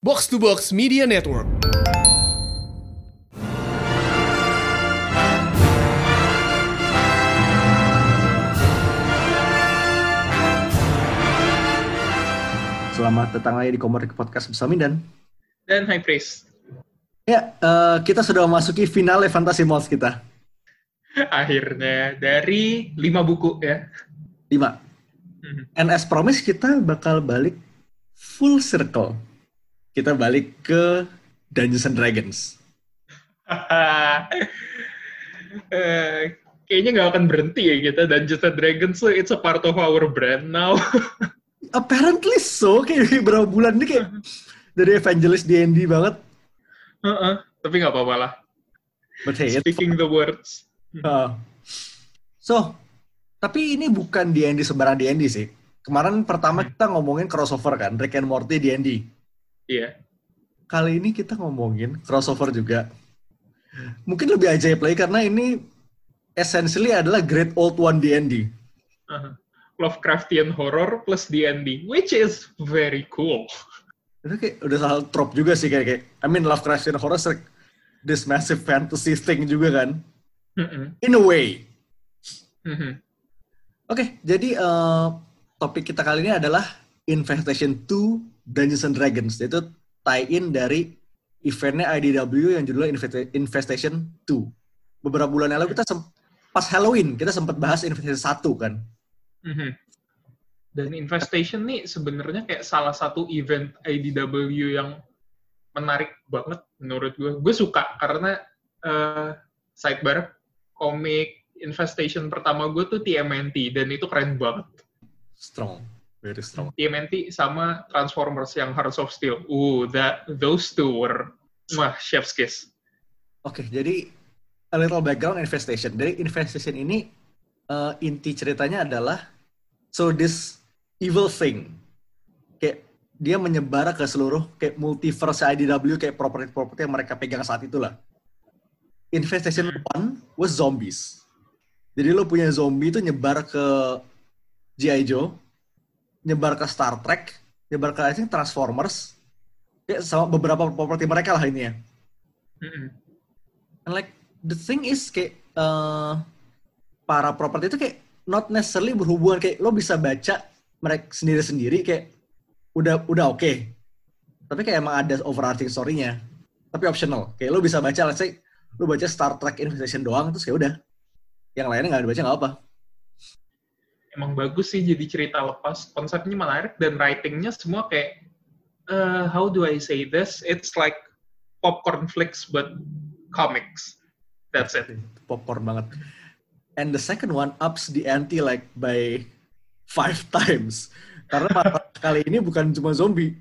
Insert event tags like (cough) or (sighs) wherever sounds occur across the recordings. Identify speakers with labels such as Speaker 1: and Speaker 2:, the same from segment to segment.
Speaker 1: Box to Box Media Network.
Speaker 2: Selamat datang lagi di Komodek Podcast bersama Mindan.
Speaker 3: dan High Priest.
Speaker 2: Ya, eh, kita sudah memasuki final Fantasy Malls kita. (laughs)
Speaker 3: Akhirnya dari lima buku ya.
Speaker 2: Lima.
Speaker 3: Mhm.
Speaker 2: And as promise kita bakal balik full circle. Kita balik ke Dungeons and Dragons. (laughs)
Speaker 3: Eh, kayaknya nggak akan berhenti ya kita Dungeons and Dragons so it's a part of our brand now. (laughs)
Speaker 2: Apparently so, kayak berapa bulan ini kayak dari evangelist D&D banget.
Speaker 3: Heeh, Tapi nggak apa-apa lah.
Speaker 2: But hey,
Speaker 3: Speaking the words.
Speaker 2: Uh, so, tapi ini bukan D&D sembarang D&D sih. Kemarin pertama kita ngomongin crossover kan, Rick and Morty D&D.
Speaker 3: Iya.
Speaker 2: Kali ini kita ngomongin crossover juga. Mungkin lebih ajaib lagi karena ini essentially adalah Great Old One D&D.
Speaker 3: Uh-huh. Lovecraftian horror plus D&D, which is very cool.
Speaker 2: Itu kayak udah salah trope juga sih kayak, kayak I mean Lovecraftian horror this massive fantasy thing juga kan.
Speaker 3: Mhm,
Speaker 2: In a way.
Speaker 3: mhm.
Speaker 2: Oke, jadi eh, topik kita kali ini adalah Infestation 2 Dungeons and Dragons. Itu tie-in dari eventnya IDW yang judulnya Infest- Infestation 2. Beberapa bulan yang lalu kita pas Halloween kita sempat bahas Infestation 1 kan.
Speaker 3: Mhm. Dan Infestation nih sebenarnya kayak salah satu event IDW yang menarik banget menurut gue. Gue suka karena eh, sidebar komik Infestation pertama gue tuh TMNT dan itu keren banget.
Speaker 2: Strong, very strong.
Speaker 3: TMNT sama Transformers yang Hearts of Steel. Uh, that those two were wah chef's kiss.
Speaker 2: Oke, jadi a little background Infestation. Dari Infestation ini eh, inti ceritanya adalah so this evil thing kayak dia menyebar ke seluruh kayak multiverse IDW kayak properti-properti yang mereka pegang saat itulah. Infestation one was zombies. Jadi lo punya zombie itu nyebar ke G.I. Joe, nyebar ke Star Trek, nyebar ke I think, Transformers, kayak sama beberapa properti mereka lah ini ya.
Speaker 3: Mm-mm.
Speaker 2: And like the thing is kayak eh, para properti itu kayak not necessarily berhubungan kayak lo bisa baca mereka sendiri-sendiri kayak udah udah oke. Tapi kayak emang ada overarching story-nya. Tapi optional. Kayak lo bisa baca let's say lo baca Star Trek Invitation doang terus kayak udah. Yang lainnya nggak dibaca nggak apa.
Speaker 3: Emang bagus sih jadi cerita lepas. Konsepnya menarik dan writingnya semua kayak eh, how do I say this? It's like popcorn flicks but comics. That's it.
Speaker 2: Popcorn banget. And the second one ups the ante like by five (laughs) times. Karena (laughs) kali ini bukan cuma zombie.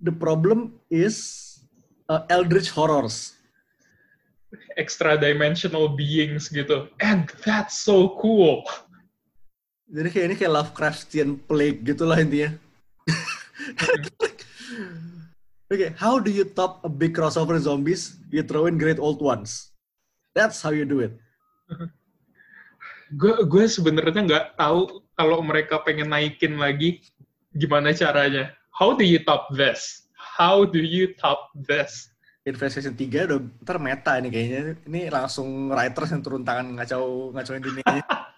Speaker 2: The problem is uh, eldritch horrors.
Speaker 3: Extra dimensional beings gitu. And that's so cool.
Speaker 2: Jadi kayak ini kayak Lovecraftian plague gitu lah intinya. (laughs) Oke, how do you top a big crossover zombies? You throw in great old ones. That's how you do it.
Speaker 3: gue gue sebenarnya nggak tahu kalau mereka pengen naikin lagi gimana caranya. How do you top this? How do you top this?
Speaker 2: Infestation 3 udah ntar meta ini kayaknya. Ini langsung writers yang turun tangan ngacau ngacauin dunianya. (laughs)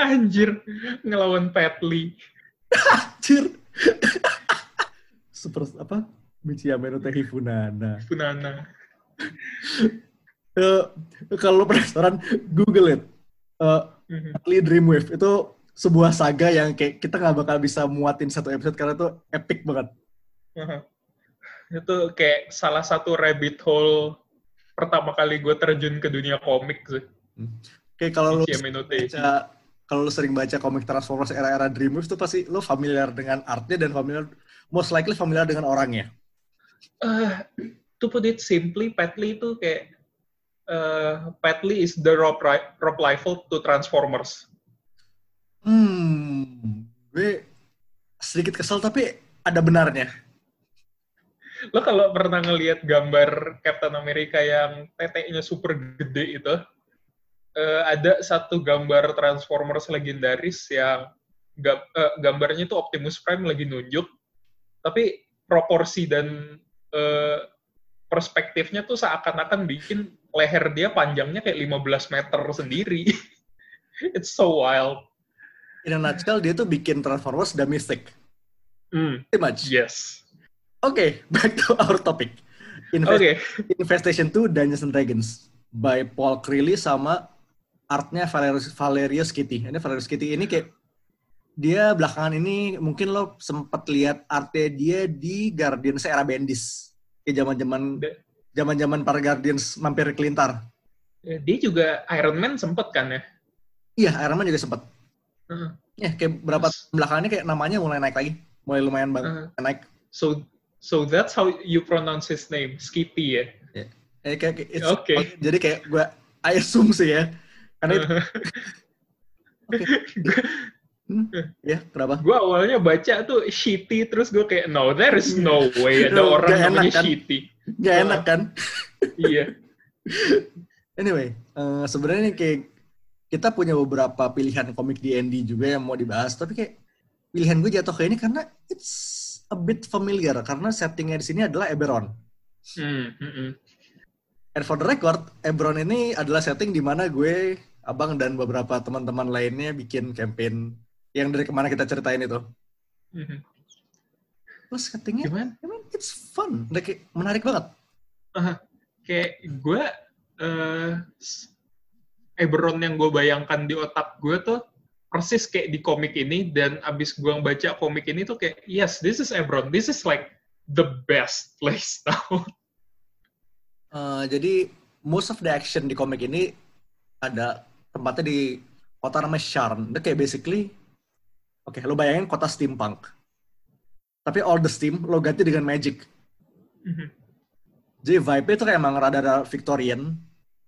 Speaker 3: Anjir, ngelawan Petli.
Speaker 2: Anjir. Super apa? Michiyame no Tehi Funana.
Speaker 3: Funana.
Speaker 2: Eh, kalau penasaran, Google it. Eh,
Speaker 3: Mhm.
Speaker 2: Atli Dreamwave itu sebuah saga yang kayak kita nggak bakal bisa muatin satu episode karena itu epic banget.
Speaker 3: Aha. Itu kayak salah satu rabbit hole pertama kali gue terjun ke dunia komik sih.
Speaker 2: Kalau lo
Speaker 3: Michiyame no Tehi.
Speaker 2: baca kalau lo sering baca komik Transformers era-era Dreamwave itu pasti lo familiar dengan artnya dan familiar most likely familiar dengan orangnya.
Speaker 3: Eh, to put it simply, Petli itu kayak eh, Petli is the Rob, Rob Liefeld to Transformers.
Speaker 2: Hmm, gue sedikit kesel tapi ada benarnya.
Speaker 3: Lo kalau pernah ngelihat gambar Captain America yang teteknya super gede itu, eh, ada satu gambar Transformers legendaris yang gam- eh, gambarnya itu Optimus Prime lagi nunjuk, tapi proporsi dan eh, perspektifnya tuh seakan-akan bikin leher dia panjangnya kayak 15 meter sendiri. (laughs) It's so wild.
Speaker 2: In a nutshell, dia tuh bikin Transformers dan Mystic.
Speaker 3: Hmm,
Speaker 2: Pretty much.
Speaker 3: yes.
Speaker 2: Oke, (laughs) back to our topic. Invest-
Speaker 3: Oke.
Speaker 2: Infestation 2 Dungeons and Dragons by Paul Creeley sama artnya Valerius, Valerius Kitty. Ini Valerius Kitty ini kayak dia belakangan ini mungkin lo sempat lihat artnya dia di Guardians era Bendis. Kayak zaman-zaman zaman-zaman para Guardians mampir kelintar.
Speaker 3: Ya, Dia juga Iron Man sempet kan ya?
Speaker 2: Iya, Iron Man juga sempat.
Speaker 3: Heeh.
Speaker 2: Ya, kayak berapa belakangannya kayak namanya mulai naik lagi. Mulai lumayan banget
Speaker 3: Heeh.
Speaker 2: naik.
Speaker 3: So so that's how you pronounce his name, Skippy ya.
Speaker 2: Eh, kayak, kayak it's-
Speaker 3: Oke.
Speaker 2: Jadi kayak gue I assume sih ya. Karena itu, oke. Hmm, ya, kenapa?
Speaker 3: gue awalnya baca tuh shitty terus gue kayak no there is no way ada
Speaker 2: No,
Speaker 3: orang
Speaker 2: gak enak
Speaker 3: namanya
Speaker 2: kan?
Speaker 3: shitty
Speaker 2: Gak enak kan?
Speaker 3: iya (laughs)
Speaker 2: Anyway, eh, sebenarnya kayak kita punya beberapa pilihan komik D&D juga yang mau dibahas, tapi kayak pilihan gue jatuh ke ini karena it's a bit familiar karena settingnya di sini adalah Eberron.
Speaker 3: Hmm, hmm, hmm.
Speaker 2: And for the record, Eberron ini adalah setting di mana gue, abang dan beberapa teman-teman lainnya bikin campaign yang dari ke mana kita ceritain itu. Terus settingnya,
Speaker 3: gimana?
Speaker 2: I mean, it's fun, kayak menarik banget.
Speaker 3: kayak gue eh Eberron yang gue bayangkan di otak gue tuh persis kayak di komik ini dan abis gue baca komik ini tuh kayak yes this is Eberron this is like the best place (laughs) now.
Speaker 2: Eh, jadi most of the action di komik ini ada tempatnya di kota namanya Sharn. Itu kayak basically, oke lo bayangin kota steampunk. Tapi all the steam lo ganti dengan magic.
Speaker 3: Mhm.
Speaker 2: Jadi vibe-nya itu kayak emang rada-rada Victorian.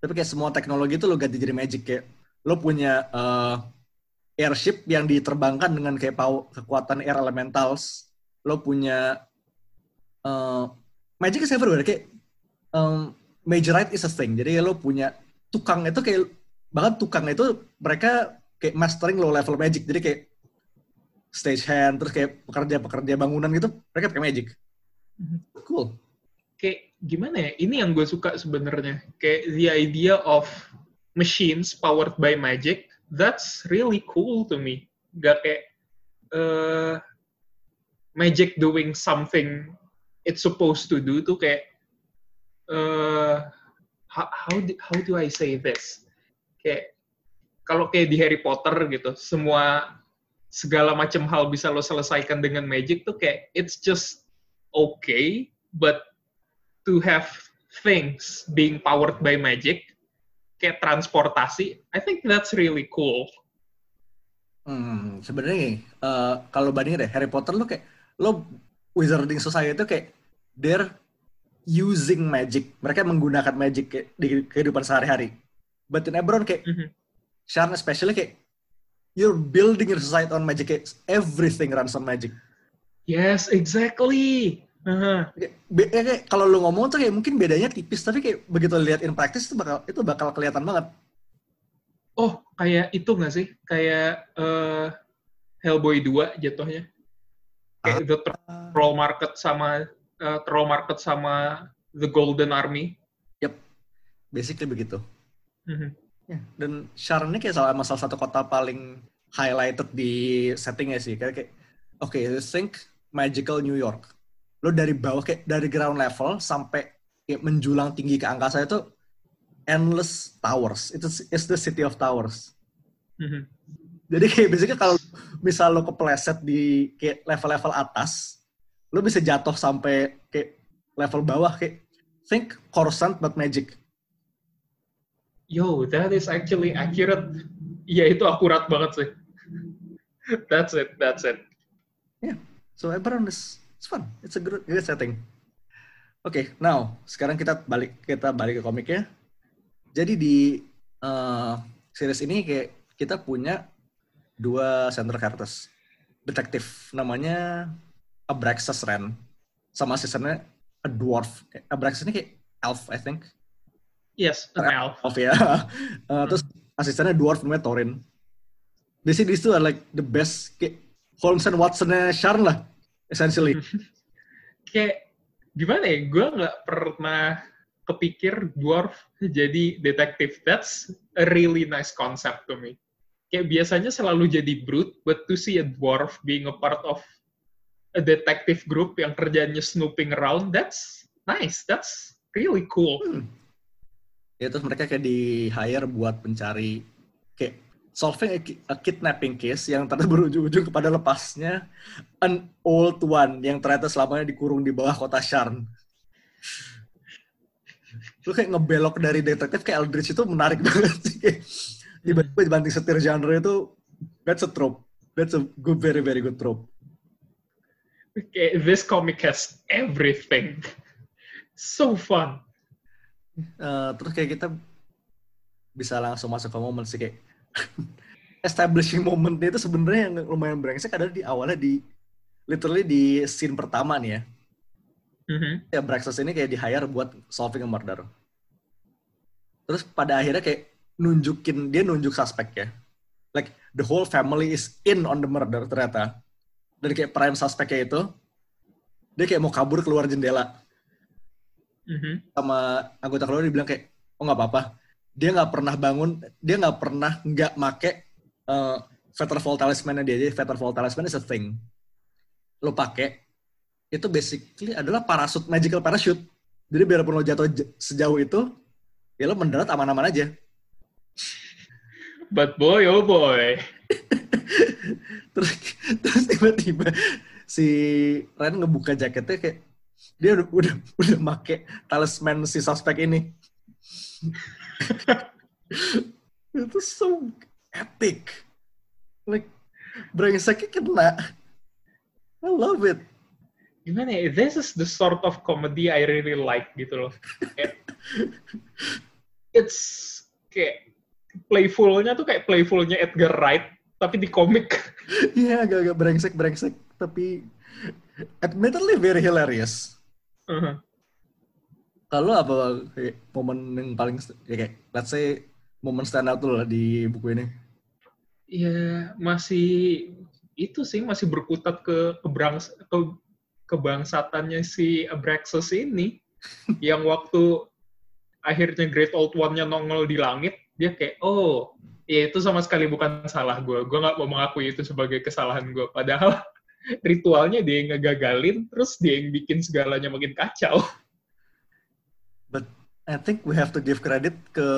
Speaker 2: Tapi kayak semua teknologi itu lo ganti jadi magic. Kayak lo punya eh, airship yang diterbangkan dengan kayak pow- kekuatan air elementals. Lo punya eh, magic is everywhere. Kayak um, Majorite is a thing. Jadi lo punya tukang itu kayak bahkan tukang itu mereka kayak mastering low level magic. Jadi kayak stage hand terus kayak pekerja-pekerja bangunan gitu mereka pakai magic.
Speaker 3: Mhm.
Speaker 2: Cool.
Speaker 3: kayak gimana ya? Ini yang gue suka sebenarnya. Kayak the idea of machines powered by magic, that's really cool to me. Gak kayak eh, magic doing something it's supposed to do tuh kayak eh how, how do, how do I say this? Kayak kalau kayak di Harry Potter gitu, semua segala macam hal bisa lo selesaikan dengan magic tuh kayak it's just okay, but to have things being powered by magic kayak transportasi, I think that's really cool.
Speaker 2: Hmm, sebenarnya eh, kalau bandingin deh Harry Potter lo kayak lo Wizarding Society itu kayak they're using magic. Mereka menggunakan magic kayak di kehidupan sehari-hari. But in Eberron kayak
Speaker 3: Mhm.
Speaker 2: Sharn especially kayak you're building your society on magic. Kayak everything runs on magic.
Speaker 3: Yes, exactly.
Speaker 2: Kayak, be- ya kayak kalau lo ngomong tuh kayak mungkin bedanya tipis tapi kayak begitu lihat in practice itu bakal itu bakal kelihatan banget.
Speaker 3: Oh, kayak itu nggak sih? Kayak eh, Hellboy 2 jatuhnya. Kayak The Troll Market sama eh, Troll Market sama The Golden Army.
Speaker 2: Basically begitu.
Speaker 3: Mhm.
Speaker 2: Ya, dan Sharon ini kayak salah, salah satu kota paling highlighted di settingnya sih. Kayak, kayak oke, think magical New York. Lo dari bawah kayak dari ground level sampai kayak menjulang tinggi ke angkasa itu endless towers. Itu is the city of towers.
Speaker 3: Mhm.
Speaker 2: Jadi kayak basically kalau misal lo kepleset di kayak level-level atas, lo bisa jatuh sampai kayak level bawah kayak think Coruscant but magic.
Speaker 3: Yo, that is actually accurate. Iya, itu akurat banget sih. That's it, that's it.
Speaker 2: So Eberron is it's fun. It's a good, good setting. Oke, now sekarang kita balik kita balik ke komiknya. Jadi di eh, series ini kayak kita punya dua center characters. Detektif namanya Abraxas Ren sama asistennya a dwarf. Abraxas ini kayak elf I think.
Speaker 3: Yes, an elf.
Speaker 2: Elf ya. (laughs) Eh, terus asistennya dwarf namanya Thorin. Basically these two are like the best kayak Holmes and Watson-nya Sharn lah essentially. (laughs)
Speaker 3: kayak gimana ya? Gue nggak pernah kepikir dwarf jadi detektif. That's a really nice concept to me. Kayak biasanya selalu jadi brute, but to see a dwarf being a part of a detective group yang kerjanya snooping around, that's nice. That's really cool.
Speaker 2: Hmm. Ya terus mereka kayak di hire buat mencari kayak solving a, ki- a kidnapping case yang ternyata (laughs) berujung-ujung kepada lepasnya an old one yang ternyata selamanya dikurung di bawah kota Sharn. Lu kayak ngebelok dari detektif kayak Eldritch itu menarik (laughs) banget sih. Tiba-tiba dibanting setir genre itu that's a trope. That's a good, very, very good trope.
Speaker 3: Kayak this comic has everything. (laughs) So fun.
Speaker 2: Eh, terus kayak kita bisa langsung masuk ke momen sih kayak (laughs) establishing momentnya itu sebenarnya yang lumayan brengsek adalah di awalnya di literally di scene pertama nih ya.
Speaker 3: Mhm.
Speaker 2: ya Braxos ini kayak di hire buat solving a murder. Terus pada akhirnya kayak nunjukin dia nunjuk suspek ya. Like the whole family is in on the murder ternyata. Dan kayak prime suspeknya itu dia kayak mau kabur keluar jendela
Speaker 3: Mhm.
Speaker 2: sama anggota keluarga dibilang kayak oh nggak apa-apa. Dia nggak pernah bangun dia nggak pernah nggak make uh, Vaterfall talisman dia. Jadi Vaterfall talisman is a thing. Lo pakai itu basically adalah parasut magical parachute. Jadi biarpun lo jatuh sejauh itu ya lo mendarat aman-aman aja.
Speaker 3: But boy, oh boy. (laughs)
Speaker 2: terus terus tiba-tiba si Ren ngebuka jaketnya kayak dia udah udah udah make talisman si suspek ini (laughs) itu so epic like brengseknya kena I love it
Speaker 3: Gimana ya? This is the sort of comedy I really like gitu loh. (laughs) It's kayak playfulnya tuh kayak playfulnya Edgar Wright, tapi di komik.
Speaker 2: Iya agak-agak brengsek brengsek tapi admittedly very hilarious Kalau apa kayak momen yang paling ya kayak let's say momen stand out tuh lah di buku ini.
Speaker 3: Ya masih itu sih masih berkutat ke kebrang ke kebangsatannya si Abraxas ini. (laughs) Yang waktu akhirnya Great Old One-nya nongol di langit dia kayak oh ya itu sama sekali bukan salah gue gue nggak mau mengakui itu sebagai kesalahan gue padahal ritualnya dia yang ngegagalin terus dia yang bikin segalanya makin kacau
Speaker 2: But I think we have to give credit ke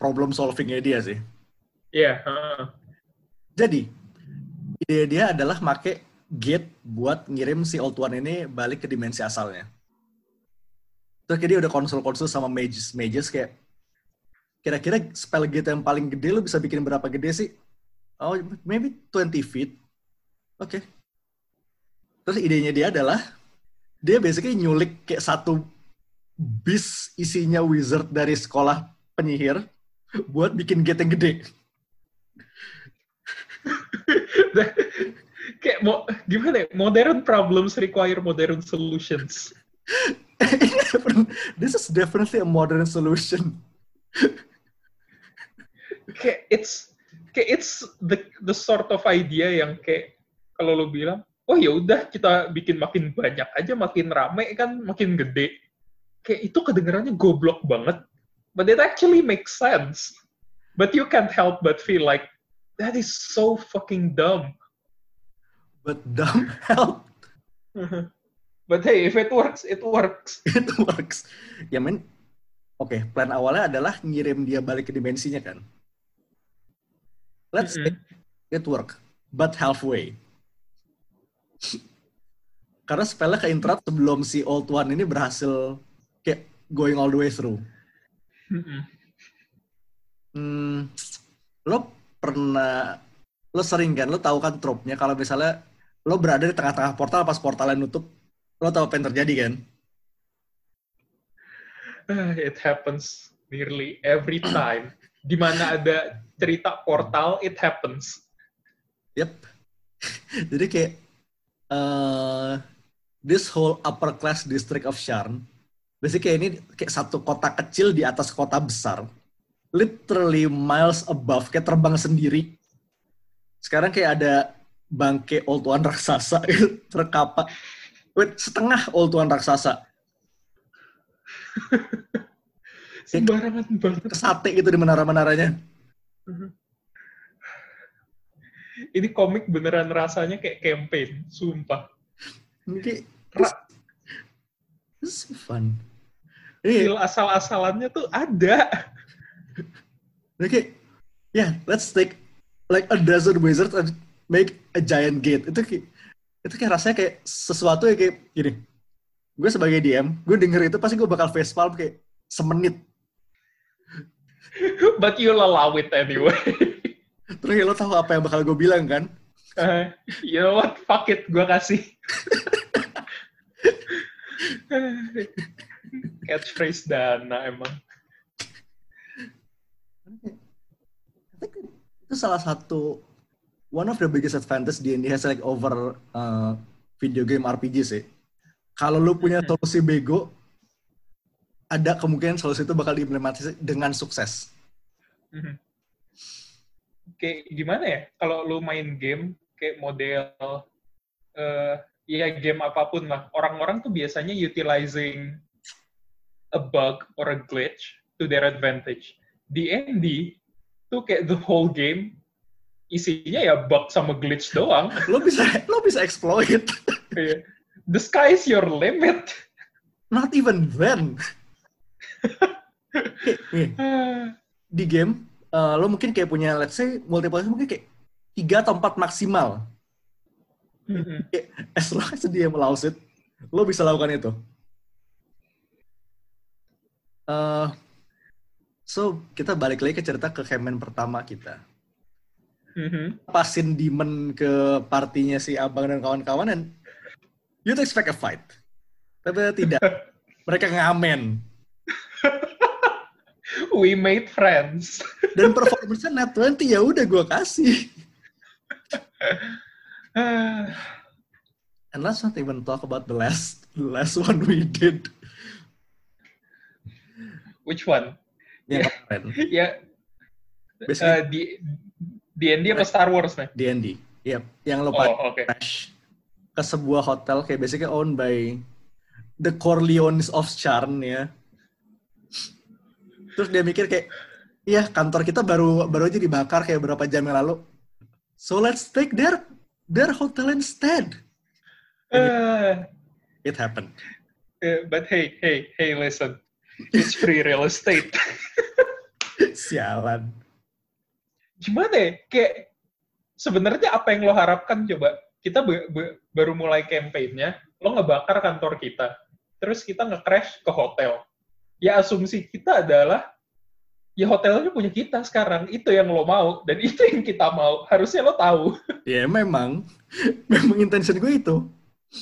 Speaker 2: problem solvingnya dia sih.
Speaker 3: ya heeh.
Speaker 2: Jadi ide dia adalah make gate buat ngirim si Old One ini balik ke dimensi asalnya. Terus dia udah konsul-konsul sama mages, mages kayak kira-kira spell gate yang paling gede lu bisa bikin berapa gede sih? Oh, maybe 20 feet. Oke. Terus idenya dia adalah dia basically nyulik kayak satu bis isinya wizard dari sekolah penyihir buat bikin gate yang gede. (laughs)
Speaker 3: kayak mau gimana ya modern problems require modern solutions (laughs)
Speaker 2: this is definitely a modern solution.
Speaker 3: kayak it's kayak it's the the sort of idea yang kayak kalau lo bilang oh ya udah kita bikin makin banyak aja makin rame kan makin gede. Kayak itu kedengarannya goblok banget. But it actually makes sense. But you can't help but feel like that is so fucking dumb.
Speaker 2: But dumb help. (laughs)
Speaker 3: But hey if it works it works. (laughs)
Speaker 2: It works. Ya men, oke plan awalnya adalah ngirim dia balik ke dimensinya kan. Let's say it work, but halfway. Karena spellnya ke interrupt sebelum si old one ini berhasil kayak going all the way through. Hmm, lo pernah, lo sering kan, lo tahu kan trope-nya kalau misalnya lo berada di tengah-tengah portal pas portalnya nutup, lo tahu apa yang terjadi kan? (sighs)
Speaker 3: It happens nearly every time. Di mana ada cerita portal, it happens.
Speaker 2: Yep. (laughs) Jadi kayak eh this whole upper class district of Sharn, basically kayak ini kayak satu kota kecil di atas kota besar, literally miles above, kayak terbang sendiri. Sekarang kayak ada bangke Old One raksasa (laughs) terkapa wait, setengah old tuan raksasa. (laughs)
Speaker 3: Sembarangan banget.
Speaker 2: Kesate gitu di menara-menaranya.
Speaker 3: Ini komik beneran rasanya kayak campaign, sumpah. Ra-
Speaker 2: this is fun. Ini
Speaker 3: Feel asal-asalannya tuh ada.
Speaker 2: Ini kayak, yeah, let's take like a dozen wizards and make a giant gate. Itu kayak, itu kayak rasanya kayak sesuatu yang kayak gini. Gue sebagai DM, gue denger itu pasti gue bakal facepalm kayak semenit.
Speaker 3: But you'll allow it anyway.
Speaker 2: Terus ya lo tahu apa yang bakal gue bilang kan?
Speaker 3: Eh, you know what? Fuck it, gue kasih. Catchphrase Dana emang.
Speaker 2: Itu salah satu one of the biggest advantage D&D has like over uh, video game RPG sih. Kalau lu punya solusi bego, ada kemungkinan solusi itu bakal diimplementasi dengan sukses.
Speaker 3: Mhm. Kayak gimana ya? Kalau lu main game kayak model eh ya game apa pun lah. Orang-orang tuh biasanya utilizing a bug or a glitch to their advantage. D&D tuh kayak the whole game isinya ya bug sama glitch doang. (laughs)
Speaker 2: Lo bisa lo bisa exploit.
Speaker 3: Kayak, (laughs) The sky is your limit.
Speaker 2: Not even then. (laughs) Di game, uh, lo mungkin kayak punya, let's say, multiplayer mungkin kayak tiga atau empat maksimal.
Speaker 3: Mhm. (laughs)
Speaker 2: Kayak, as long as dia allows it, lo bisa lakukan itu. Uh, so, kita balik lagi ke cerita ke Kemen pertama kita.
Speaker 3: Mhm.
Speaker 2: Pasin Demon ke partinya si Abang dan kawan-kawan, dan you'd expect a fight. Tapi tidak. (laughs) Mereka ngamen. (laughs)
Speaker 3: We made friends. (laughs)
Speaker 2: Dan performance-nya net 20, ya udah gue kasih. (sighs) And let's not even talk about the last the last one we did.
Speaker 3: Which one?
Speaker 2: Yang kemarin. (laughs)
Speaker 3: Ya,
Speaker 2: Basically,
Speaker 3: eh, di D&D apa Star Wars nih?
Speaker 2: D&D. Yep. Yang lo pakai
Speaker 3: Oh, oke.
Speaker 2: crash ke sebuah hotel kayak basically owned by the Corleones of Charn ya. Terus dia mikir kayak, iya kantor kita baru baru aja dibakar kayak berapa jam yang lalu. So let's take their their hotel instead.
Speaker 3: Eh,
Speaker 2: It happened.
Speaker 3: eh, but hey, hey, hey, listen. It's free real estate. (laughs)
Speaker 2: Sialan.
Speaker 3: Gimana ya? Kayak sebenarnya apa yang lo harapkan coba? Kita be- be- baru mulai campaign-nya, lo ngebakar kantor kita. Terus kita nge-crash ke hotel. Ya asumsi kita adalah ya hotelnya punya kita sekarang. Itu yang lo mau dan (laughs) itu yang kita mau. Harusnya lo tahu. (laughs)
Speaker 2: Ya memang, memang intention gue itu.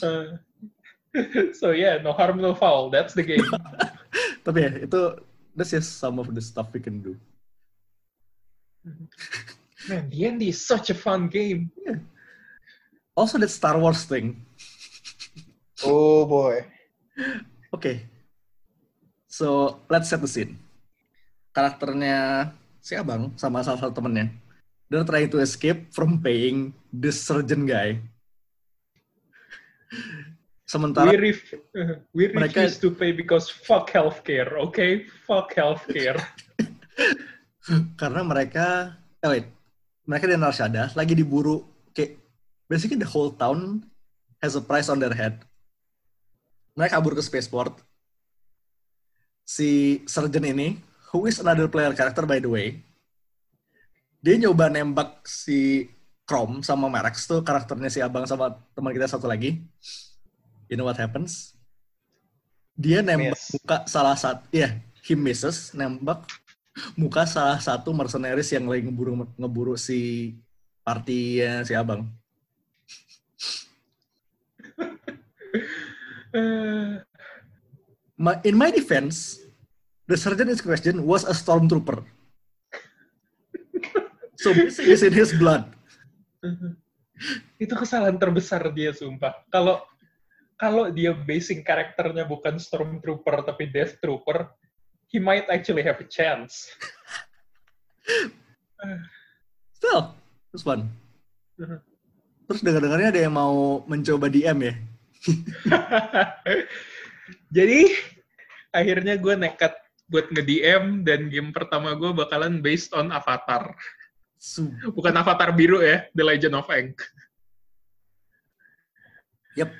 Speaker 3: Eh, (laughs) so yeah, no harm, no foul. That's the game.
Speaker 2: Tapi ya itu that's just some of the stuff we can do.
Speaker 3: Man, D&D is such a fun game.
Speaker 2: Also that Star Wars thing.
Speaker 4: Oh boy.
Speaker 2: Oke. So, let's set the scene. Karakternya si Abang sama salah satu temennya. They're trying to escape from paying this surgeon guy. Sementara
Speaker 3: we ref- we
Speaker 2: Mereka-
Speaker 3: refuse to pay because fuck healthcare, okay? Fuck healthcare. (laughs)
Speaker 2: karena mereka eh wait, mereka di Narshada lagi diburu kayak basically the whole town has a price on their head. Mereka kabur ke spaceport. Si surgeon ini, who is another player character by the way, dia nyoba nembak si Chrome sama Marax tuh karakternya si abang sama teman kita satu lagi. You know what happens? Dia nembak
Speaker 4: Miss.
Speaker 2: muka salah satu, ya, he misses, nembak muka salah satu mercenaries yang lagi ngeburu ngeburu si partinya si abang. (laughs) In my defense, the surgeon in question was a stormtrooper. So missing is in his blood. (laughs)
Speaker 3: itu kesalahan terbesar dia sumpah. Kalau kalau dia basing karakternya bukan stormtrooper tapi death trooper, he might actually have a chance. (sighs)
Speaker 2: Still, this fun.
Speaker 3: Mhm.
Speaker 2: Terus dengar-dengarnya ada yang mau mencoba DM ya. (laughs)
Speaker 3: Jadi akhirnya gue nekat buat nge-DM dan game pertama gue bakalan based on Avatar. Bukan Avatar biru ya, The Legend of Aang.
Speaker 2: Yep.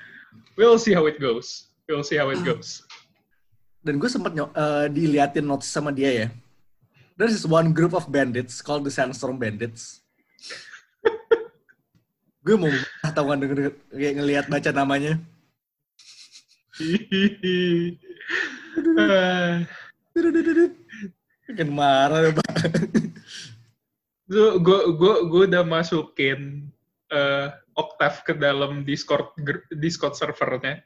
Speaker 3: We'll see how it goes. We'll see how it goes.
Speaker 2: Dan gue sempet eh, diliatin notes sama dia ya. There's this one group of bandits called the Sandstorm Bandits. (laughs) gue mau tahu kan denger kayak ngelihat baca namanya. Kan marah Pak.
Speaker 3: Gue gue gue udah masukin eh, Octave ke dalam Discord Discord servernya.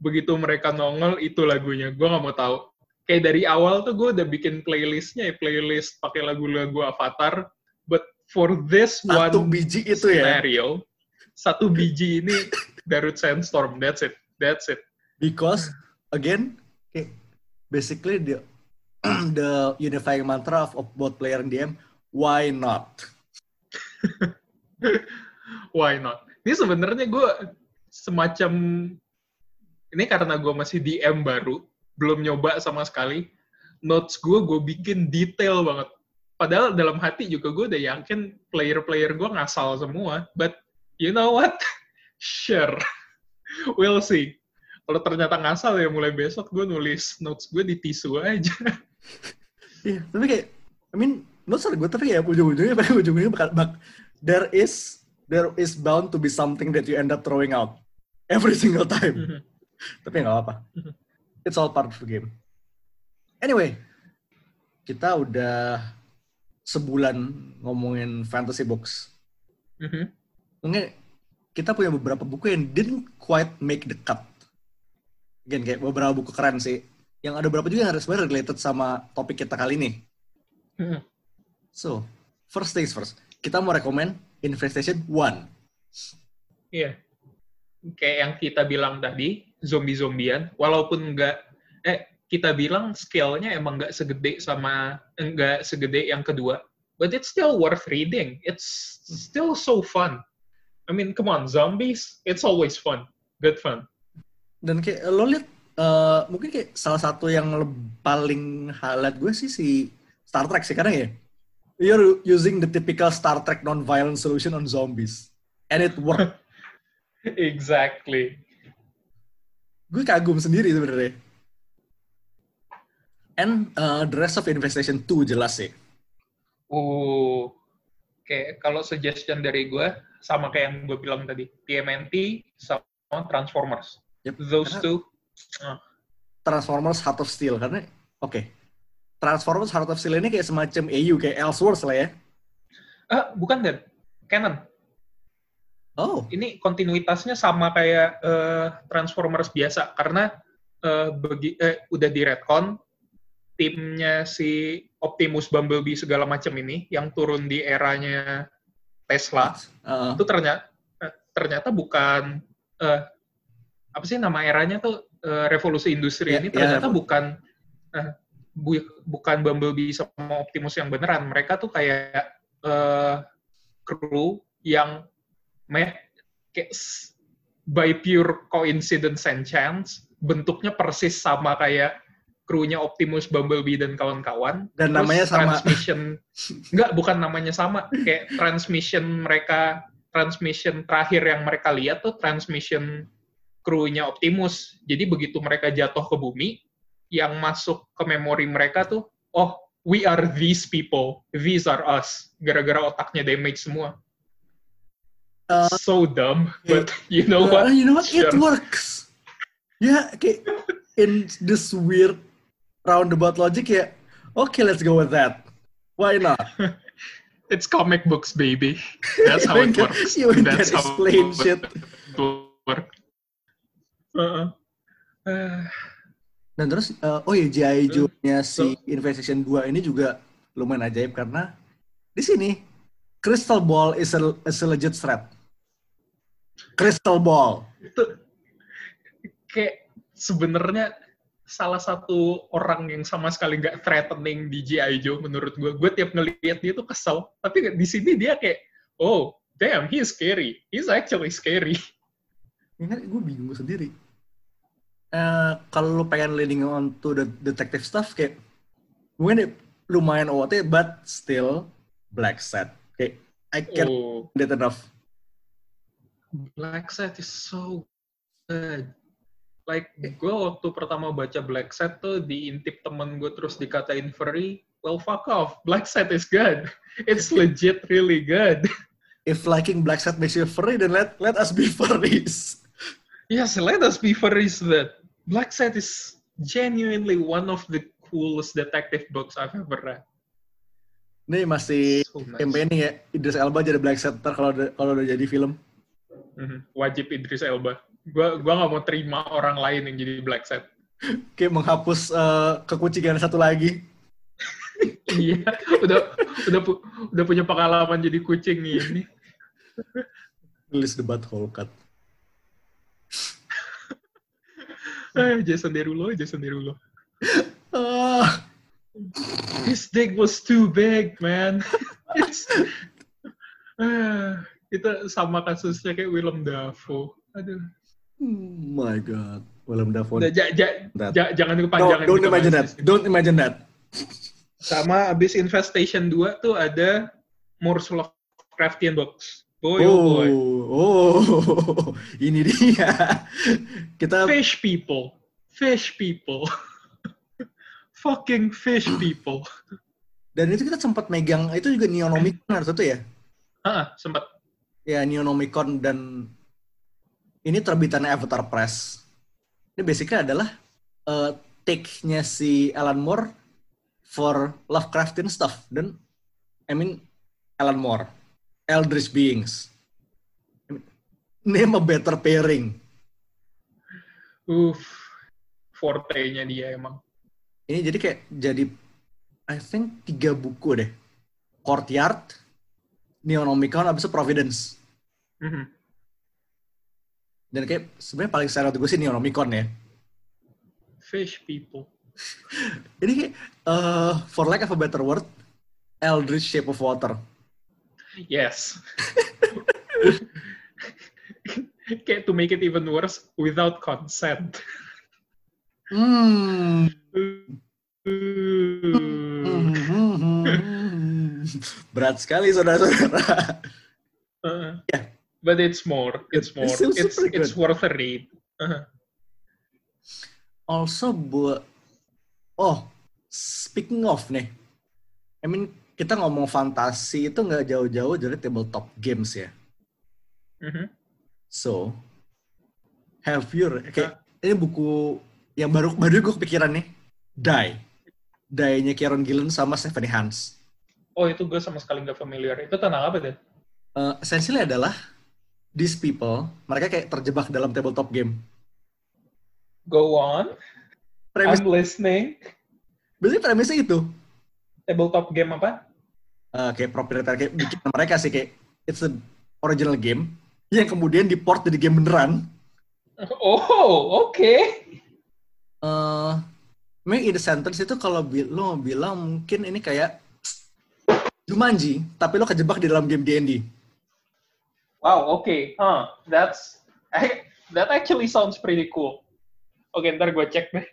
Speaker 3: Begitu mereka nongol itu lagunya. Gue nggak mau tahu. Kayak dari awal tuh gue udah bikin playlistnya ya playlist pakai lagu-lagu Avatar. But for this
Speaker 2: Satu
Speaker 3: one
Speaker 2: biji itu ya.
Speaker 3: scenario, satu biji ini Darut Sandstorm. That's it. That's it.
Speaker 2: Because again, basically the (clears throat) the unifying mantra of, of both player and DM, why not? (laughs)
Speaker 3: Why not? Ini sebenarnya gue semacam ini karena gue masih DM baru, belum nyoba sama sekali. Notes gue gue bikin detail banget. Padahal dalam hati juga gue udah yakin player-player gue ngasal semua. But you know what? (laughs) Sure. (laughs) We'll see. Kalau ternyata ngasal ya mulai besok gue nulis notes gue di tisu aja.
Speaker 2: Iya, tapi kayak, I mean, not sorry gue, tapi ya ujung-ujungnya, (laughs) ujung-ujungnya bakal, bak, there is, there is bound to be something that you end up throwing out every (laughs) single time. tapi nggak apa-apa. It's all part of the game. Anyway, kita udah sebulan ngomongin fantasy books.
Speaker 3: Mhm.
Speaker 2: Mungkin kita punya beberapa buku yang didn't quite make the cut. Again, kayak beberapa buku keren sih. Yang ada beberapa juga yang sebenarnya related sama topik kita kali ini. So, first things first. Kita mau rekomend Infestation 1.
Speaker 3: Iya. Kayak yang kita bilang tadi, zombie-zombian, walaupun nggak, eh, kita bilang scale-nya emang nggak segede sama, nggak segede yang kedua, but it's still worth reading. It's still so fun. I mean, come on, zombies, it's always fun. Good fun.
Speaker 2: Dan kayak lo lihat, eh, mungkin kayak salah satu yang paling highlight gue sih si Star Trek sih, karena ya, you're using the typical Star Trek non-violent solution on zombies. And it worked. (laughs)
Speaker 3: exactly.
Speaker 2: gue kagum sendiri sebenarnya. And uh, the rest of Infestation 2 jelas sih.
Speaker 3: Uh, kayak kalau suggestion dari gue, sama kayak yang gue bilang tadi, TMNT sama Transformers.
Speaker 2: Yep.
Speaker 3: Those
Speaker 2: Karena-
Speaker 3: two,
Speaker 2: Transformers Heart of Steel karena oke. Transformers Heart of Steel ini kayak semacam AU kayak Elseworlds lah ya.
Speaker 3: ah, bukan dan canon.
Speaker 2: Oh,
Speaker 3: ini kontinuitasnya sama kayak eh, Transformers biasa karena eh, begi, eh, udah di retcon timnya si Optimus Bumblebee segala macam ini yang turun di eranya Tesla
Speaker 2: uh,
Speaker 3: itu ternyata ternyata bukan eh, apa sih nama eranya tuh eh, revolusi industri
Speaker 2: Ya,
Speaker 3: ini
Speaker 2: ya,
Speaker 3: ternyata
Speaker 2: revo-
Speaker 3: bukan eh, bu- bukan Bumblebee sama Optimus yang beneran. Mereka tuh kayak eh, kru yang meh kayak by pure coincidence and chance bentuknya persis sama kayak krunya Optimus Bumblebee dan kawan-kawan.
Speaker 2: Dan
Speaker 3: Terus
Speaker 2: namanya sama.
Speaker 3: transmission (laughs) enggak bukan namanya sama. Kayak transmission mereka transmission terakhir yang mereka lihat tuh transmission krunya Optimus jadi begitu mereka jatuh ke bumi yang masuk ke memori mereka tuh oh we are these people these are us gara-gara otaknya damage semua
Speaker 2: Uh,
Speaker 3: so dumb but you know
Speaker 2: uh,
Speaker 3: what
Speaker 2: you know what? It
Speaker 3: Sure.
Speaker 2: works. Ya, kayak in this weird roundabout logic ya. Okay, let's go with that. Why not? (laughs)
Speaker 3: it's comic books baby (laughs) that's how it works
Speaker 2: you can
Speaker 3: that's how
Speaker 2: explain shit.
Speaker 3: it works Uh-uh. Uh,
Speaker 2: Dan terus, uh, oh iya G.I. Joe-nya si
Speaker 3: So-
Speaker 2: Infestation 2 ini juga lumayan ajaib karena di sini Crystal Ball is a, is a legit threat. Crystal Ball.
Speaker 3: itu kayak sebenarnya salah satu orang yang sama sekali nggak threatening di G.I. Joe menurut gue. Gue tiap ngelihat dia tuh kesel. Tapi di sini dia kayak, oh, damn, he's scary. He's actually scary.
Speaker 2: Ya gue bingung sendiri. Eh kalau lu pengen leading on to the detective stuff kayak mungkin lumayan OT but still black set. Kayak I can't
Speaker 3: Oh,
Speaker 2: get enough.
Speaker 3: Black Set is so good. Like, gue waktu pertama baca Black Set tuh diintip temen gue terus dikatain furry. Well, fuck off. Black Set is good. (laughs) It's legit really good.
Speaker 2: If liking black set makes you furry, then let let us be (laughs) furries.
Speaker 3: Yes, let us be furries that Black Set is genuinely one of the coolest detective books I've ever read.
Speaker 2: Ini masih
Speaker 3: So nice.
Speaker 2: campaigning ya. Idris Elba jadi black set kalau udah- kalau udah jadi film.
Speaker 3: Mhm. Wajib Idris Elba. Gua gua nggak mau terima orang lain yang jadi Black Set.
Speaker 2: Kayak menghapus eh, kekucingan satu lagi. (laughs)
Speaker 3: iya, udah udah pu- udah punya pengalaman jadi kucing ini.
Speaker 2: The butthole cut.
Speaker 3: Eh, Jason Derulo, Jason Derulo.
Speaker 2: Ah,
Speaker 3: His dick was too big, man. It's, Eh, itu sama kasusnya kayak Willem Dafoe. Aduh.
Speaker 2: oh my god. Willem Dafoe.
Speaker 3: Udah, ja- ja- ja- jangan kepanjangan.
Speaker 2: don't
Speaker 3: kita
Speaker 2: imagine that.
Speaker 3: sini.
Speaker 2: Don't imagine that.
Speaker 3: Sama abis Infestation 2 tuh ada Morse Lovecraftian books. Boy, oh, boy.
Speaker 2: oh, (laughs) ini dia. Kita
Speaker 3: Fish people. Fish people. (laughs) Fucking fish people.
Speaker 2: dan itu kita sempat megang itu juga Neonomicon harus itu ya.
Speaker 3: Ah, sempat.
Speaker 2: Ya Neonomicon dan ini terbitannya Avatar Press. Ini basically adalah eh, take-nya si Alan Moore for Lovecraftian stuff dan I mean Alan Moore, Eldritch Beings. Name a better pairing.
Speaker 3: Uff. Forte-nya dia emang.
Speaker 2: Ini jadi kayak jadi I think tiga buku deh. Courtyard, Neonomicon, abis itu Providence.
Speaker 3: Mhm.
Speaker 2: Dan kayak sebenarnya paling secara gue sih Neonomicon ya.
Speaker 3: Fish people. (laughs)
Speaker 2: Ini kayak eh, for lack of a better word, Eldritch Shape of Water.
Speaker 3: Yes. (laughs) kayak to make it even worse, without consent. Uh, (laughs)
Speaker 2: Berat sekali saudara-saudara.
Speaker 3: uh,
Speaker 2: Yeah.
Speaker 3: But it's more. It's more.
Speaker 2: It's
Speaker 3: It's it's worth a read. Uh,
Speaker 2: Also buat oh speaking of nih, I mean kita ngomong fantasi itu nggak jauh-jauh dari tabletop games ya.
Speaker 3: mhm.
Speaker 2: So have you kayak ini buku yang baru baru gue kepikiran nih, Die. Die-nya Kieron Gillen sama Stephanie Hans.
Speaker 3: Oh itu gue sama sekali nggak familiar. Itu tentang apa deh?
Speaker 2: Uh, essentially adalah these people, mereka kayak terjebak dalam tabletop game.
Speaker 3: Go on.
Speaker 2: Premis,
Speaker 3: I'm listening.
Speaker 2: biasanya premisnya itu.
Speaker 3: Tabletop game apa?
Speaker 2: Uh, kayak proprietor kayak bikin mereka sih kayak it's a original game yang kemudian diport jadi game beneran.
Speaker 3: Oh, oke.
Speaker 2: Uh, Maybe in the sentence itu kalau bi lo bilang mungkin ini kayak Jumanji, tapi lo kejebak di dalam game D&D.
Speaker 3: Wow, oke. Huh, that's that actually sounds pretty cool. Oke, ntar gue cek deh.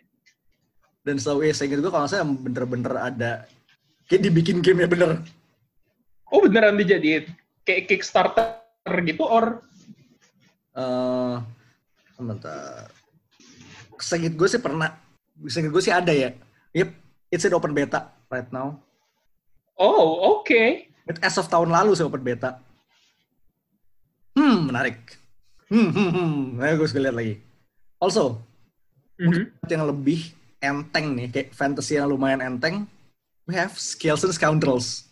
Speaker 2: Dan setahu ya, saya ingat gue kalau salah bener-bener ada kayak dibikin game ya bener.
Speaker 3: Oh beneran dijadiin kayak Kickstarter gitu or
Speaker 2: Eh, sebentar. Seingat gue sih pernah. Seingat gue sih ada ya. Yep, it's in open beta right now.
Speaker 3: oh oke.
Speaker 2: It as of tahun lalu sih open beta. Hmm, menarik. Hmm, hmm, hmm. Ayo gue sekali lihat lagi. Also,
Speaker 3: Mhm.
Speaker 2: yang lebih enteng nih, kayak fantasy yang lumayan enteng, we have Skills and Scoundrels.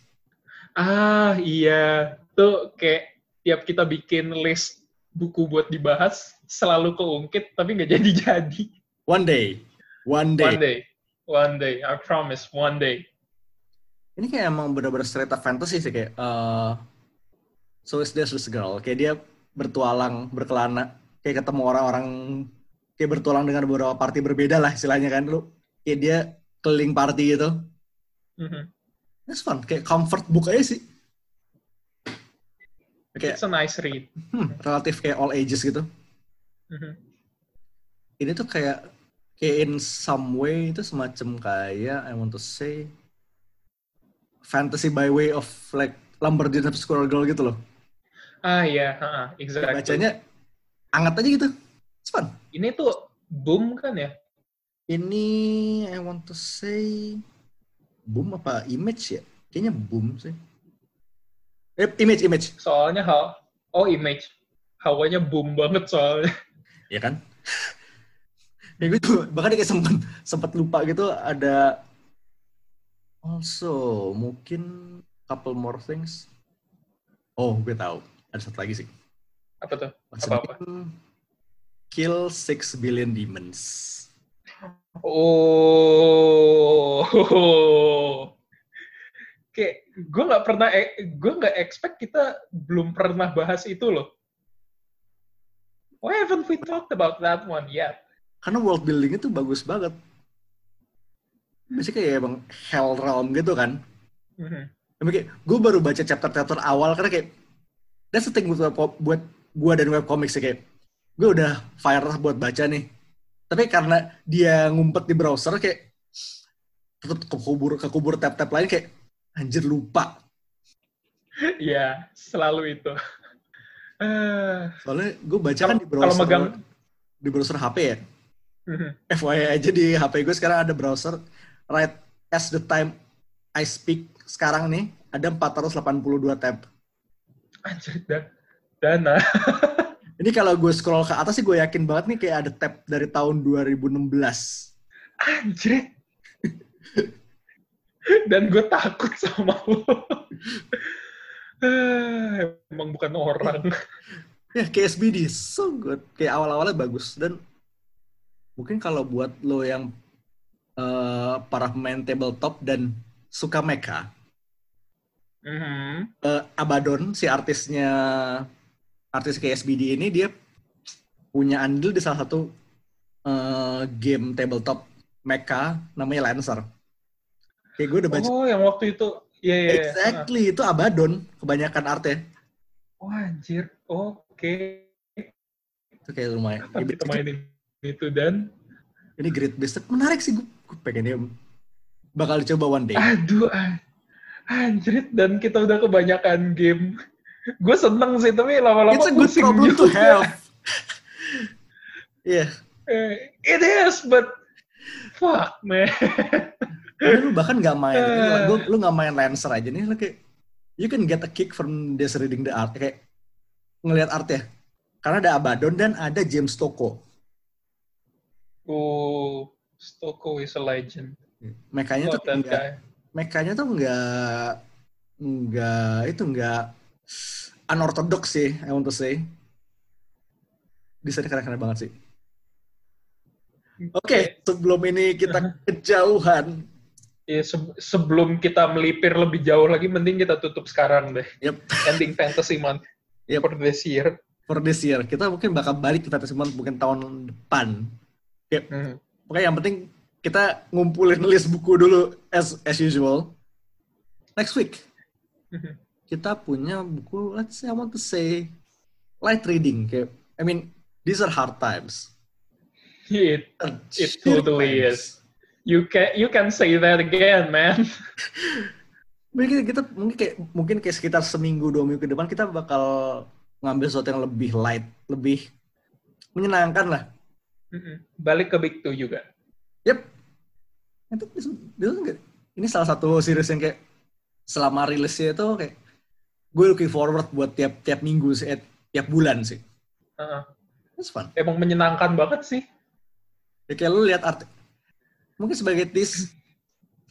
Speaker 3: Ah iya, tuh kayak tiap kita bikin list buku buat dibahas selalu keungkit tapi nggak jadi-jadi. (laughs)
Speaker 2: One day. One day.
Speaker 3: One day, one day, I promise, one day.
Speaker 2: Ini kayak emang bener-bener straight up fantasy sih kayak uh, So is this this girl Kayak dia bertualang, berkelana Kayak ketemu orang-orang Kayak bertualang dengan beberapa party berbeda lah istilahnya kan lu Kayak dia keliling party gitu
Speaker 3: Mhm.
Speaker 2: It's fun, kayak comfort book aja sih Kayak
Speaker 3: It's a nice read.
Speaker 2: hmm, relatif kayak all ages gitu
Speaker 3: Mhm.
Speaker 2: ini tuh kayak kayak in some way itu semacam kayak I want to say fantasy by way of like Lamborghini Squirrel Girl gitu loh.
Speaker 3: Ah iya, heeh, exactly.
Speaker 2: Bacanya anget aja gitu. It's fun.
Speaker 3: Ini tuh boom kan ya?
Speaker 2: Ini I want to say boom apa image ya? Kayaknya boom sih. Eh, image image.
Speaker 3: Soalnya how oh image. Hawanya boom banget soalnya.
Speaker 2: ya kan? ya gue tuh bahkan kayak sempet sempet lupa gitu ada also mungkin couple more things. Oh, gue tahu. Ada satu lagi sih.
Speaker 3: Apa tuh? Apa-apa?
Speaker 2: Kill six billion demons.
Speaker 3: Oh. (laughs) Kayak gue nggak pernah, gue nggak expect kita belum pernah bahas itu loh. Why haven't we talked about that one yet?
Speaker 2: Karena world building itu bagus banget. Biasanya kayak emang hell realm gitu kan.
Speaker 3: Mhm.
Speaker 2: Emang kayak gue baru baca chapter-chapter awal karena kayak that's the thing buat buat gue dan webcomic sih kayak gue udah fire buat baca nih. Tapi karena dia ngumpet di browser kayak tetap kekubur kekubur tab-tab lain kayak anjir lupa.
Speaker 3: Iya, selalu itu. Eh,
Speaker 2: Soalnya gue baca kan di
Speaker 3: Kalau
Speaker 2: browser
Speaker 3: megang-
Speaker 2: di browser HP ya.
Speaker 3: mhm.
Speaker 2: FYI aja di HP gue sekarang ada browser right as the time I speak sekarang nih ada 482 tab.
Speaker 3: Anjir, dan dana.
Speaker 2: Ini kalau gue scroll ke atas sih gue yakin banget nih kayak ada tab dari tahun 2016.
Speaker 3: Anjir. (laughs) Dan gue takut sama lo. Eh, Emang bukan orang.
Speaker 2: Ya kayak SBD so good. Kayak awal-awalnya bagus dan mungkin kalau buat lo yang eh, para pemain tabletop dan suka mecha,
Speaker 3: Mhm.
Speaker 2: eh, Abaddon si artisnya artis KSBD ini dia punya andil di salah satu eh, game tabletop mecha namanya Lancer. Kayak gue udah baca.
Speaker 3: Oh, yang waktu itu. Iya, iya. iya.
Speaker 2: exactly itu Abaddon kebanyakan artnya.
Speaker 3: Oh, anjir. Oke.
Speaker 2: Itu kayak lumayan.
Speaker 3: Kapan kita mainin itu dan
Speaker 2: ini great best menarik sih gue, gue pengennya bakal dicoba one day.
Speaker 3: aduh anjir dan kita udah kebanyakan game. Gue seneng sih tapi lama-lama
Speaker 2: It's a good problem to
Speaker 3: juga.
Speaker 2: have. (laughs) Iya.
Speaker 3: Eh, It is, but fuck man.
Speaker 2: Lu bahkan nggak main,
Speaker 3: Eh.
Speaker 2: lu, lu nggak main Lancer aja nih, lu kayak you can get a kick from just reading the art, kayak ngelihat art ya. Karena ada Abaddon dan ada James Tocco.
Speaker 3: Oh, Stoko is a legend.
Speaker 2: Mekanya
Speaker 3: Love
Speaker 2: tuh
Speaker 3: that
Speaker 2: nggak,
Speaker 3: guy.
Speaker 2: mekanya tuh nggak nggak itu nggak unorthodox sih, I want to say. Desainnya keren-keren banget sih. Oke, sebelum ini kita (laughs) kejauhan,
Speaker 3: Ya, se- sebelum kita melipir lebih jauh lagi, mending kita tutup sekarang deh.
Speaker 2: Yep. (laughs)
Speaker 3: Ending Fantasy Month
Speaker 2: Yep.
Speaker 3: for this year.
Speaker 2: for this year, kita mungkin bakal balik ke Fantasy Month mungkin tahun depan.
Speaker 3: Hmm.
Speaker 2: Pokoknya yang penting kita ngumpulin list buku dulu as as usual. Next week
Speaker 3: Mhm.
Speaker 2: Kita punya buku let's say I want to say light reading kayak I mean these are hard times.
Speaker 3: It,
Speaker 2: Are
Speaker 3: it totally
Speaker 2: times.
Speaker 3: is. You can you can say that again, man. (laughs)
Speaker 2: Mungkin kita mungkin kayak mungkin kayak sekitar seminggu dua minggu ke depan kita bakal ngambil sesuatu yang lebih light, lebih menyenangkan lah.
Speaker 3: Balik ke Big Two juga.
Speaker 2: Yep. Itu, itu, ini salah satu series yang kayak selama rilisnya itu kayak gue looking forward buat tiap tiap minggu sih, eh, tiap bulan sih.
Speaker 3: Uh-uh.
Speaker 2: It's fun.
Speaker 3: Emang menyenangkan banget sih.
Speaker 2: Ya kayak lu lihat art mungkin sebagai tease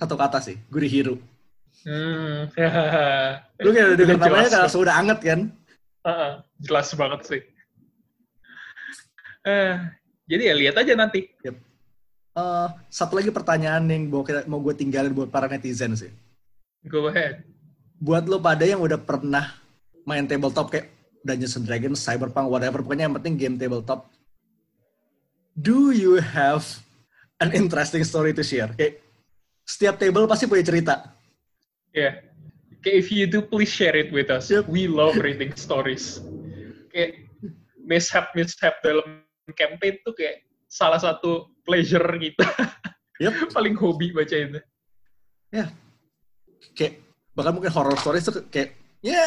Speaker 2: satu kata sih, Guri Hero.
Speaker 3: Hmm. (laughs)
Speaker 2: Lu kayak udah denger namanya kan langsung udah anget kan?
Speaker 3: Uh-uh. Jelas banget sih. Eh, jadi ya lihat aja nanti.
Speaker 2: Eh, satu lagi pertanyaan yang mau, kita, mau gue tinggalin buat para netizen sih.
Speaker 3: Go ahead.
Speaker 2: Buat lo pada yang udah pernah main tabletop kayak Dungeons and Dragons, Cyberpunk, whatever, pokoknya yang penting game tabletop. Do you have an interesting story to share? Kayak setiap table pasti punya cerita.
Speaker 3: Yeah. Okay, if you do, please share it with us.
Speaker 2: Yep.
Speaker 3: We love reading stories. Kayak mishap-mishap dalam campaign tuh kayak salah satu pleasure kita.
Speaker 2: Yep. (laughs)
Speaker 3: Paling hobi baca itu.
Speaker 2: kayak bahkan mungkin horror stories tuh kayak ya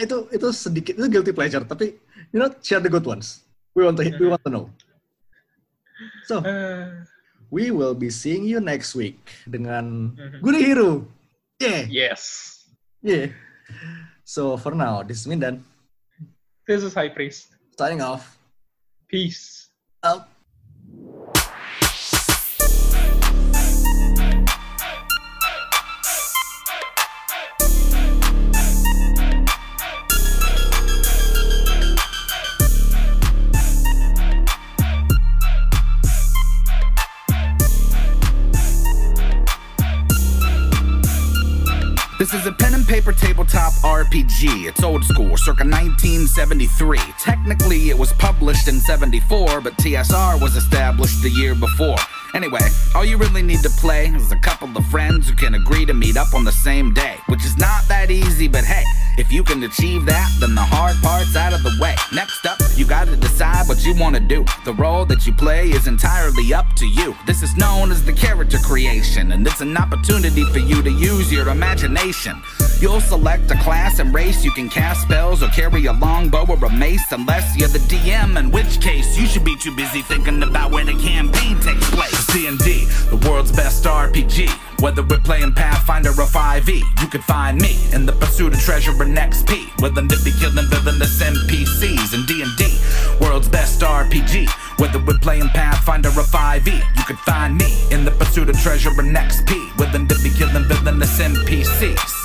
Speaker 2: itu itu sedikit itu guilty pleasure. Tapi you know share the good ones. We want to we want to know. So
Speaker 3: Eh,
Speaker 2: we will be seeing you next week dengan
Speaker 3: Mhm.
Speaker 2: Good Hero. Yeah.
Speaker 3: Yes.
Speaker 2: yeah. So for now this is Mindan.
Speaker 3: This is High Priest.
Speaker 2: signing off.
Speaker 3: Peace.
Speaker 2: out
Speaker 5: Is a pen and paper tabletop RPG. It's old school, circa 1973. Technically, it was published in 74, but TSR was established the year before. Anyway, all you really need to play is a couple of friends who can agree to meet up on the same day, which is not that easy, but hey, if you can achieve that, then the hard part's out of the way. Next up, you gotta decide what you wanna do. The role that you play is entirely up to you. This is known as the character creation, and it's an opportunity for you to use your imagination. You'll select a class and race, you can cast spells or carry a longbow or a mace, unless you're the DM, in which case you should be too busy thinking about where the campaign takes place. D&D, the world's best RPG. Whether we're playing Pathfinder or 5e, you can find me in the pursuit of treasure and XP. Willing to be killing villainous NPCs in D&D, world's best RPG. Whether we're playing Pathfinder or 5e, you can find me in the pursuit of treasure and XP. Willing to be killing villainous NPCs.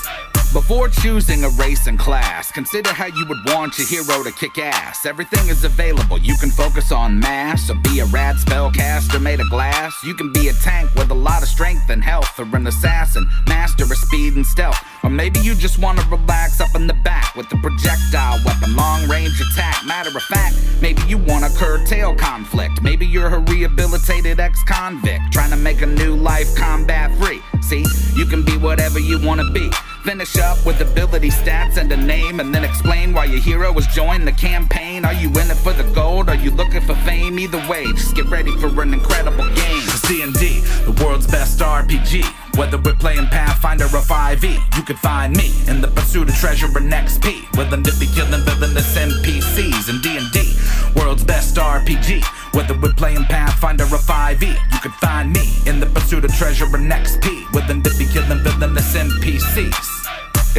Speaker 5: Before choosing a race and class, consider how you would want your hero to kick ass. Everything is available. You can focus on mass, or be a rad spellcaster made of glass. You can be a tank with a lot of strength and health, or an assassin, master of speed and stealth. Or maybe you just want to relax up in the back with a projectile weapon, long range attack. Matter of fact, maybe you want to curtail conflict. Maybe you're a rehabilitated ex convict trying to make a new life combat free. See, you can be whatever you want to be. Finish up with ability stats and a name, and then explain why your hero has joined the campaign. Are you in it for the gold? Are you looking for fame? Either way, just get ready for an incredible game. D&D, the world's best RPG. Whether we're playing Pathfinder or 5e, you can find me in the pursuit of treasure and XP. Willing to be killing villainous NPCs in D&D, world's best RPG. Whether we're playing Pathfinder or 5e, you can find me in the pursuit of treasure and XP. Willing to be killing villainous NPCs.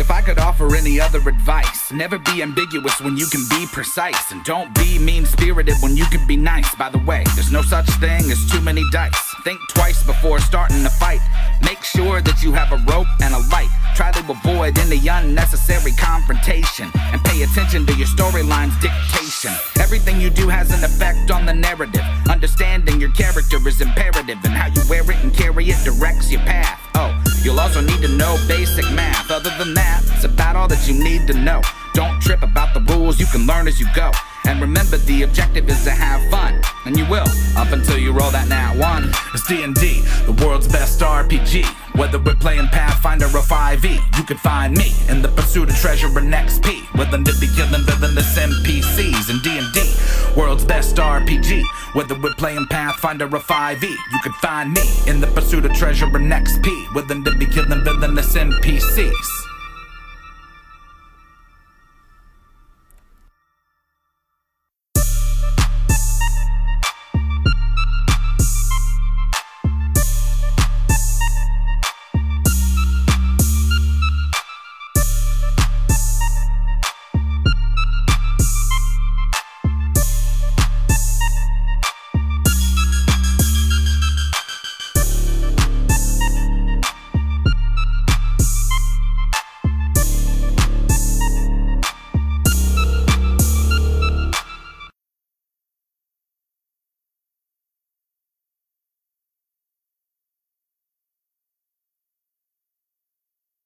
Speaker 5: If I could offer any other advice, never be ambiguous when you can be precise. And don't be mean spirited when you can be nice. By the way, there's no such thing as too many dice. Think twice before starting a fight. Make sure that you have a rope and a light. Try to avoid any unnecessary confrontation. And pay attention to your storyline's dictation. Everything you do has an effect on the narrative. Understanding your character is imperative, and how you wear it and carry it directs your path. Oh, you'll also need to know basic math. Other than that, it's about all that you need to know. Don't trip about the rules, you can learn as you go. And remember, the objective is to have fun, and you will up until you roll that nat one. It's D&D, the world's best RPG. Whether we're playing Pathfinder or 5e, you can find me in the pursuit of treasure and XP. Willing to be killing villainous NPCs in D&D, world's best RPG. Whether we're playing Pathfinder or 5e, you can find me in the pursuit of treasure and XP. Willing to be killing villainous NPCs.